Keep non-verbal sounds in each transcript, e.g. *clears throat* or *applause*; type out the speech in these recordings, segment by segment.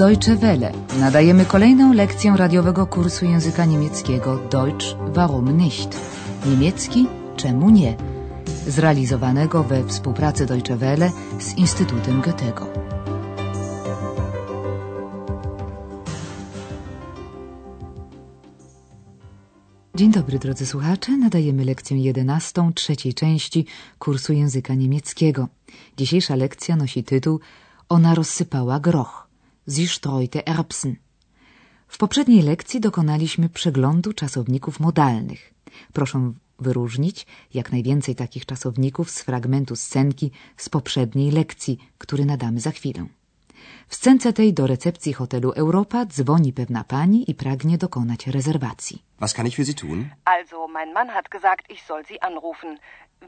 Deutsche Welle. Nadajemy kolejną lekcję radiowego kursu języka niemieckiego Deutsch warum nicht? Niemiecki czemu nie? Zrealizowanego we współpracy Deutsche Welle z Instytutem Goethego. Dzień dobry drodzy słuchacze, nadajemy lekcję jedenastą trzeciej części kursu języka niemieckiego. Dzisiejsza lekcja nosi tytuł Ona rozsypała groch. Sie streute Erbsen. W poprzedniej lekcji dokonaliśmy przeglądu czasowników modalnych. Proszę wyróżnić jak najwięcej takich czasowników z fragmentu scenki z poprzedniej lekcji, który nadamy za chwilę. W scence tej do recepcji hotelu Europa dzwoni pewna pani i pragnie dokonać rezerwacji. Was kann ich für Sie tun? Also, mein Mann hat gesagt, ich soll Sie anrufen.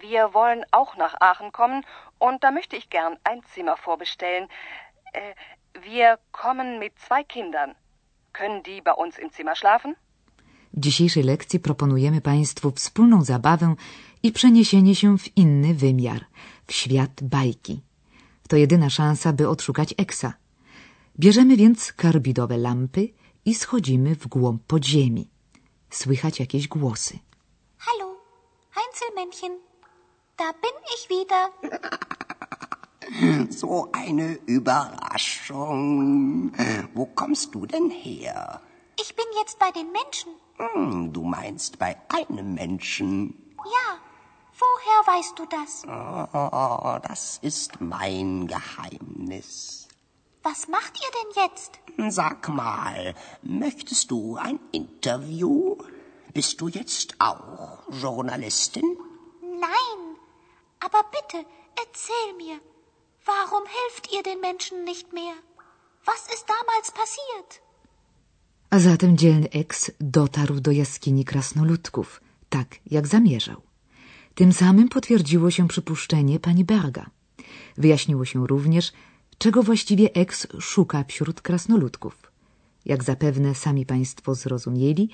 Wir wollen auch nach Aachen kommen und da möchte ich gern ein Zimmer vorbestellen. Wir kommen mit zwei Kindern. Können die bei uns im Zimmer schlafen? W dzisiejszej lekcji proponujemy Państwu wspólną zabawę i przeniesienie się w inny wymiar, w świat bajki. To jedyna szansa, by odszukać Eksa. Bierzemy więc karbidowe lampy i schodzimy w głąb podziemi. Słychać jakieś głosy. Hallo, Heinzelmännchen. Da bin ich wieder. *clears throat* So eine Überraschung. Wo kommst du denn her? Ich bin jetzt bei den Menschen. Hm, du meinst bei einem Menschen. Ja. Woher weißt du das? Oh, das ist mein Geheimnis. Was macht ihr denn jetzt? Sag mal, möchtest du ein Interview? Bist du jetzt auch Journalistin? Nein. Aber bitte, erzähl mir. Warum helft ihr den Menschen nicht mehr? Was ist damals passiert? A zatem dzielny eks dotarł do jaskini krasnoludków, tak jak zamierzał. Tym samym potwierdziło się przypuszczenie pani Berga. Wyjaśniło się również, czego właściwie eks szuka wśród krasnoludków. Jak zapewne sami państwo zrozumieli,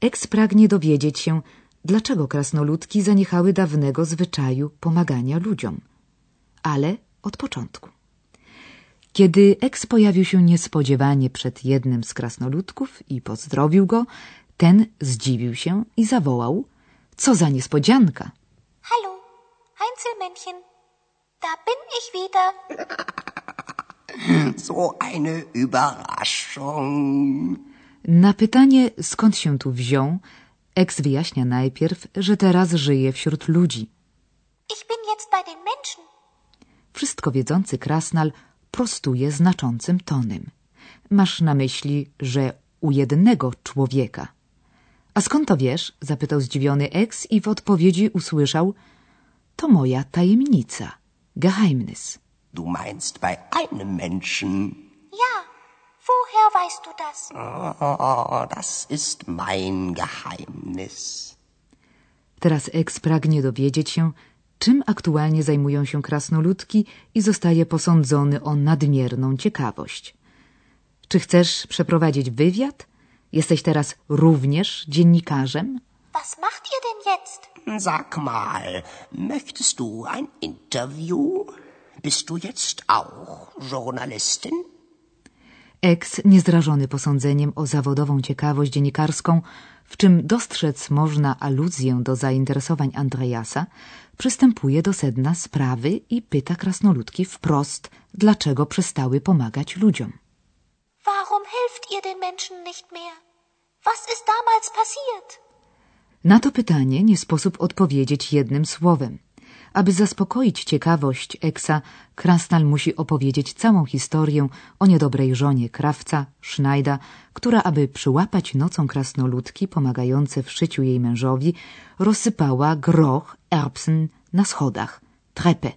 eks pragnie dowiedzieć się, dlaczego krasnoludki zaniechały dawnego zwyczaju pomagania ludziom. Ale od początku. Kiedy eks pojawił się niespodziewanie przed jednym z krasnoludków i pozdrowił go, ten zdziwił się i zawołał: Co za niespodzianka! Hallo, Heinzelmännchen. Da bin ich wieder. *laughs* So eine Überraschung. Na pytanie, skąd się tu wziął, eks wyjaśnia najpierw, że teraz żyje wśród ludzi. Ich bin jetzt bei den Menschen. Wszystko wiedzący krasnal prostuje znaczącym tonem. Masz na myśli, że u jednego człowieka. A skąd to wiesz? zapytał zdziwiony eks i w odpowiedzi usłyszał to moja tajemnica. Geheimnis. Du meinst bei einem Menschen. Ja. Woher weißt du das? Oh, das ist mein Geheimnis. Teraz eks pragnie dowiedzieć się, czym aktualnie zajmują się krasnoludki i zostaje posądzony o nadmierną ciekawość. Czy chcesz przeprowadzić wywiad? Jesteś teraz również dziennikarzem? Was macht ihr denn jetzt? Sag mal, möchtest du ein Interview? Bist du jetzt auch Journalistin? Eks, niezdrażony posądzeniem o zawodową ciekawość dziennikarską, w czym dostrzec można aluzję do zainteresowań Andreasa, przystępuje do sedna sprawy i pyta krasnoludki wprost, dlaczego przestały pomagać ludziom. Warum helft ihr den Menschen nicht mehr? Was ist damals passiert? Na to pytanie nie sposób odpowiedzieć jednym słowem. Aby zaspokoić ciekawość Eksa, Krasnal musi opowiedzieć całą historię o niedobrej żonie krawca, Schneida, która, aby przyłapać nocą krasnoludki pomagające w szyciu jej mężowi, rozsypała groch, erbsen na schodach, treppe.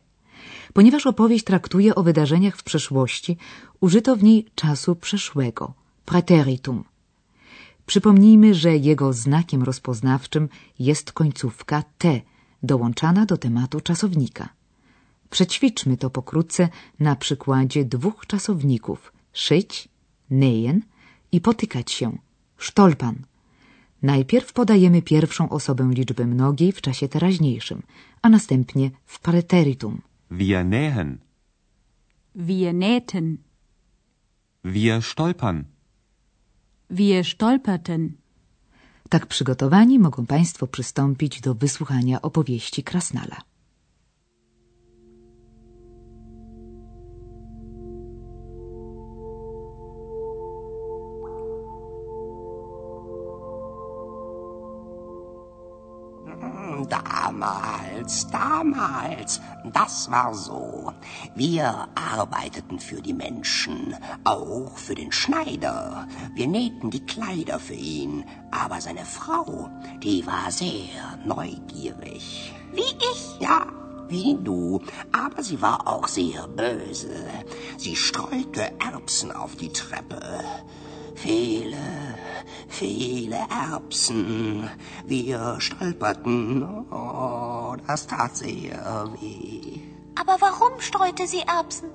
Ponieważ opowieść traktuje o wydarzeniach w przeszłości, użyto w niej czasu przeszłego, praeteritum. Przypomnijmy, że jego znakiem rozpoznawczym jest końcówka T, dołączana do tematu czasownika. Przećwiczmy to pokrótce na przykładzie dwóch czasowników szyć, nähen i potykać się, stolpan. Najpierw podajemy pierwszą osobę liczby mnogiej w czasie teraźniejszym, a następnie w preteritum. Wir nähen. Wir nähten. Wir stolpern. Wir stolperten. Tak przygotowani mogą Państwo przystąpić do wysłuchania opowieści Krasnala. Damals, damals, das war so. Wir arbeiteten für die Menschen, auch für den Schneider. Wir nähten die Kleider für ihn, aber seine Frau, die war sehr neugierig. Wie ich. Ja, wie du, aber sie war auch sehr böse. Sie streute Erbsen auf die Treppe. Viele, viele Erbsen. Wir stolperten. Oh, das tat sehr weh. Aber warum streute sie Erbsen?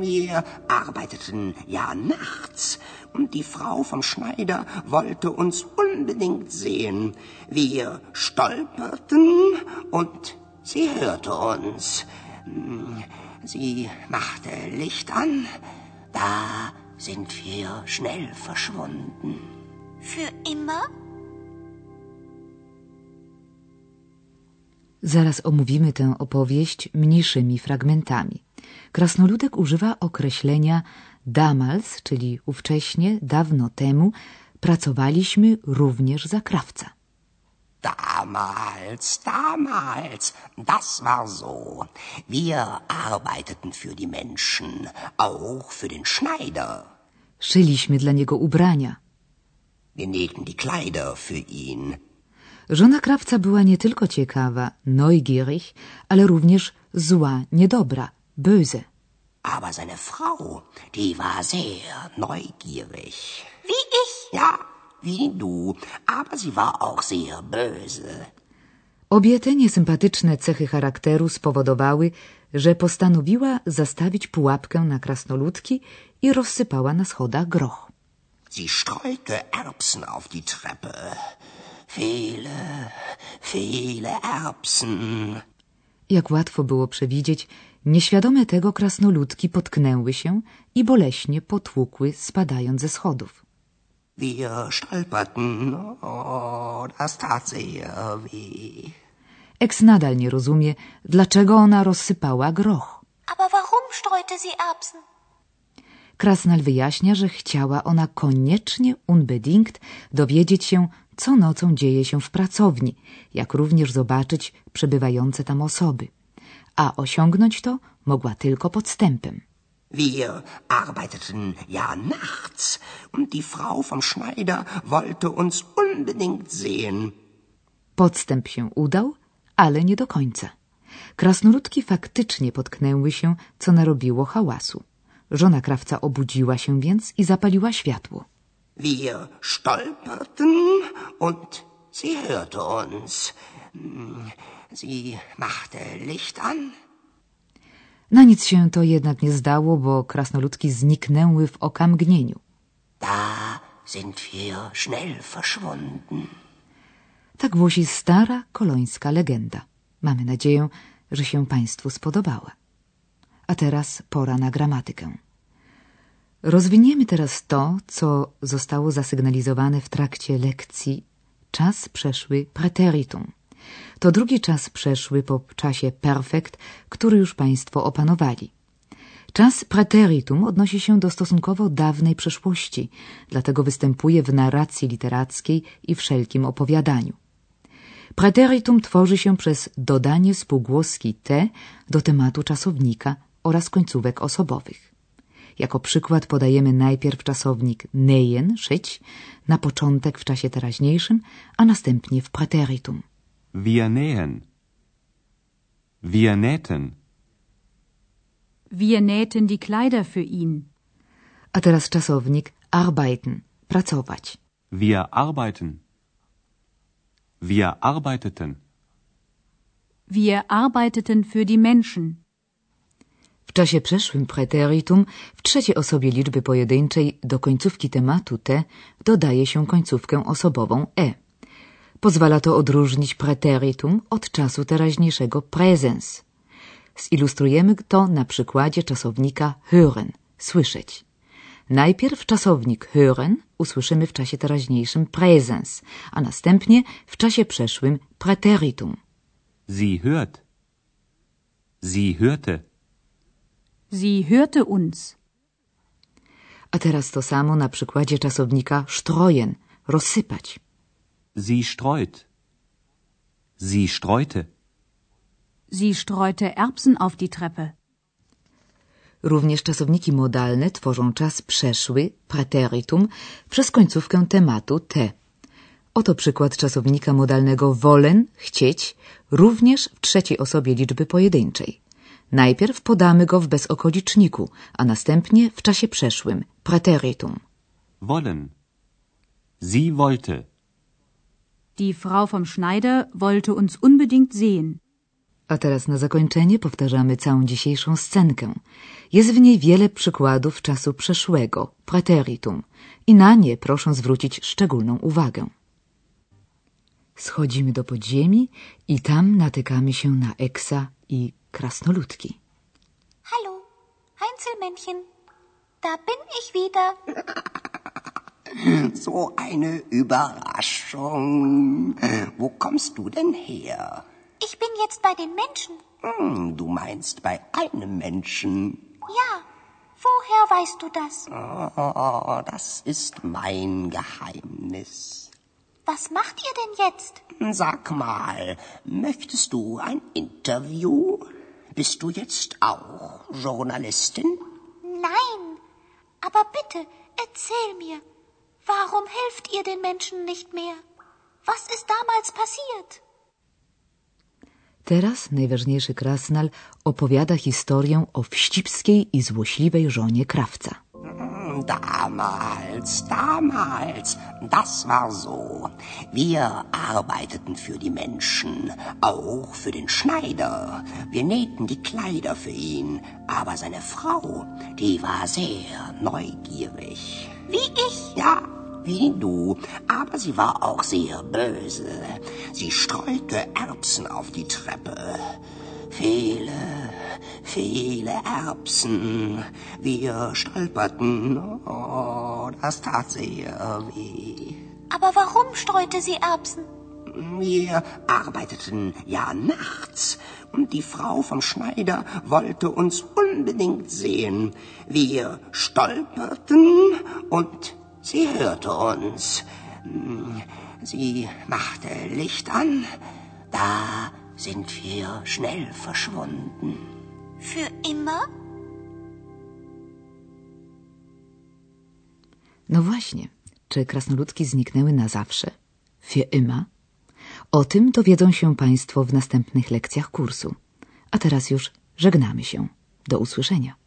Wir arbeiteten ja nachts und die Frau vom Schneider wollte uns unbedingt sehen. Wir stolperten und sie hörte uns. Sie machte Licht an. Da sind wir schnell verschwunden. Für immer? Zaraz omówimy tę opowieść mniejszymi fragmentami. Krasnoludek używa określenia damals, czyli ówcześnie, dawno temu, pracowaliśmy również za krawca. Damals, damals, das war so. Wir arbeiteten für die Menschen, auch für den Schneider. Szyliśmy dla niego ubrania. Wir nähten die Kleider für ihn. Żona krawca była nie tylko ciekawa, neugierig, ale również zła, niedobra, böse. Aber seine Frau, die war sehr neugierig. Wie ich. Ja, wie du, aber sie war auch sehr böse. Obie te niesympatyczne cechy charakteru spowodowały, że postanowiła zastawić pułapkę na krasnoludki i rozsypała na schodach groch. Sie streute Erbsen auf die Treppe. Viele, viele Erbsen. Jak łatwo było przewidzieć, nieświadome tego krasnoludki potknęły się i boleśnie potłukły, spadając ze schodów. Wir stolperten. Oh, das tat sehr weh. Eks nadal nie rozumie, dlaczego ona rozsypała groch. Aber warum streute sie Erbsen? Krasnal wyjaśnia, że chciała ona koniecznie, unbedingt, dowiedzieć się, co nocą dzieje się w pracowni, jak również zobaczyć przebywające tam osoby. A osiągnąć to mogła tylko podstępem. Wir arbeiteten ja nachts und die Frau vom Schneider wollte uns unbedingt sehen. Podstęp się udał, ale nie do końca. Krasnoludki faktycznie potknęły się, co narobiło hałasu. Żona krawca obudziła się więc i zapaliła światło. Wir stolperten und sie hörte uns. Sie machte Licht an. Na nic się to jednak nie zdało, bo krasnoludki zniknęły w okamgnieniu. Da sind wir schnell verschwunden. Tak głosi stara kolońska legenda. Mamy nadzieję, że się Państwu spodobała. A teraz pora na gramatykę. Rozwiniemy teraz to, co zostało zasygnalizowane w trakcie lekcji czas przeszły preteritum. To drugi czas przeszły po czasie perfekt, który już Państwo opanowali. Czas preteritum odnosi się do stosunkowo dawnej przeszłości, dlatego występuje w narracji literackiej i wszelkim opowiadaniu. Preteritum tworzy się przez dodanie spółgłoski te do tematu czasownika oraz końcówek osobowych. Jako przykład podajemy najpierw czasownik nejen, szyć, na początek w czasie teraźniejszym, a następnie w preteritum. Wir nähen. Wir nähten. Wir nähten die Kleider für ihn. A teraz czasownik arbeiten, pracować. Wir arbeiten. Wir arbeiteten. Wir arbeiteten für die Menschen. W czasie przeszłym preteritum w trzeciej osobie liczby pojedynczej do końcówki tematu te dodaje się końcówkę osobową e. Pozwala to odróżnić preteritum od czasu teraźniejszego presens. Zilustrujemy to na przykładzie czasownika hören, słyszeć. Najpierw czasownik hören usłyszymy w czasie teraźniejszym Präsens, a następnie w czasie przeszłym Präteritum. Sie hört. Sie hörte. Sie hörte uns. A teraz to samo na przykładzie czasownika streuen, rozsypać. Sie streut. Sie streute. Sie streute Erbsen auf die Treppe. Również czasowniki modalne tworzą czas przeszły, prateritum, przez końcówkę tematu te. Oto przykład czasownika modalnego wollen, chcieć, również w trzeciej osobie liczby pojedynczej. Najpierw podamy go w bezokoliczniku, a następnie w czasie przeszłym, prateritum. Wollen. Sie wollte. Die Frau vom Schneider wollte uns unbedingt sehen. A teraz na zakończenie powtarzamy całą dzisiejszą scenkę. Jest w niej wiele przykładów czasu przeszłego, prateritum, i na nie proszę zwrócić szczególną uwagę. Schodzimy do podziemi i tam natykamy się na Eksa i krasnoludki. Hallo, Einzelmännchen. Da bin ich wieder. *laughs* So eine Überraschung. Wo kommst du denn her? Ich bin jetzt bei den Menschen. Hm, du meinst bei einem Menschen. Ja, woher weißt du das? Oh, das ist mein Geheimnis. Was macht ihr denn jetzt? Sag mal, möchtest du ein Interview? Bist du jetzt auch Journalistin? Nein, aber bitte, erzähl mir. Warum helft ihr den Menschen nicht mehr? Was ist damals passiert? Teraz najważniejszy krasnal opowiada historię o wścibskiej i złośliwej żonie krawca. Damals, damals, das war so. Wir arbeiteten für die Menschen, auch für den Schneider. Wir nähten die Kleider für ihn, aber seine Frau, die war sehr neugierig. Wie ich? Ja, wie du, aber sie war auch sehr böse. Sie streute Erbsen auf die Treppe. Viele, viele Erbsen. Wir stolperten. Oh, das tat sehr weh. Aber warum streute sie Erbsen? Wir arbeiteten ja nachts und die Frau vom Schneider wollte uns unbedingt sehen. Wir stolperten und sie hörte uns. Sie machte Licht an. Da sind wir schnell verschwunden. Für immer? No właśnie, czy krasnoludki zniknęły na zawsze? Für immer? O tym dowiedzą się Państwo w następnych lekcjach kursu. A teraz już żegnamy się. Do usłyszenia.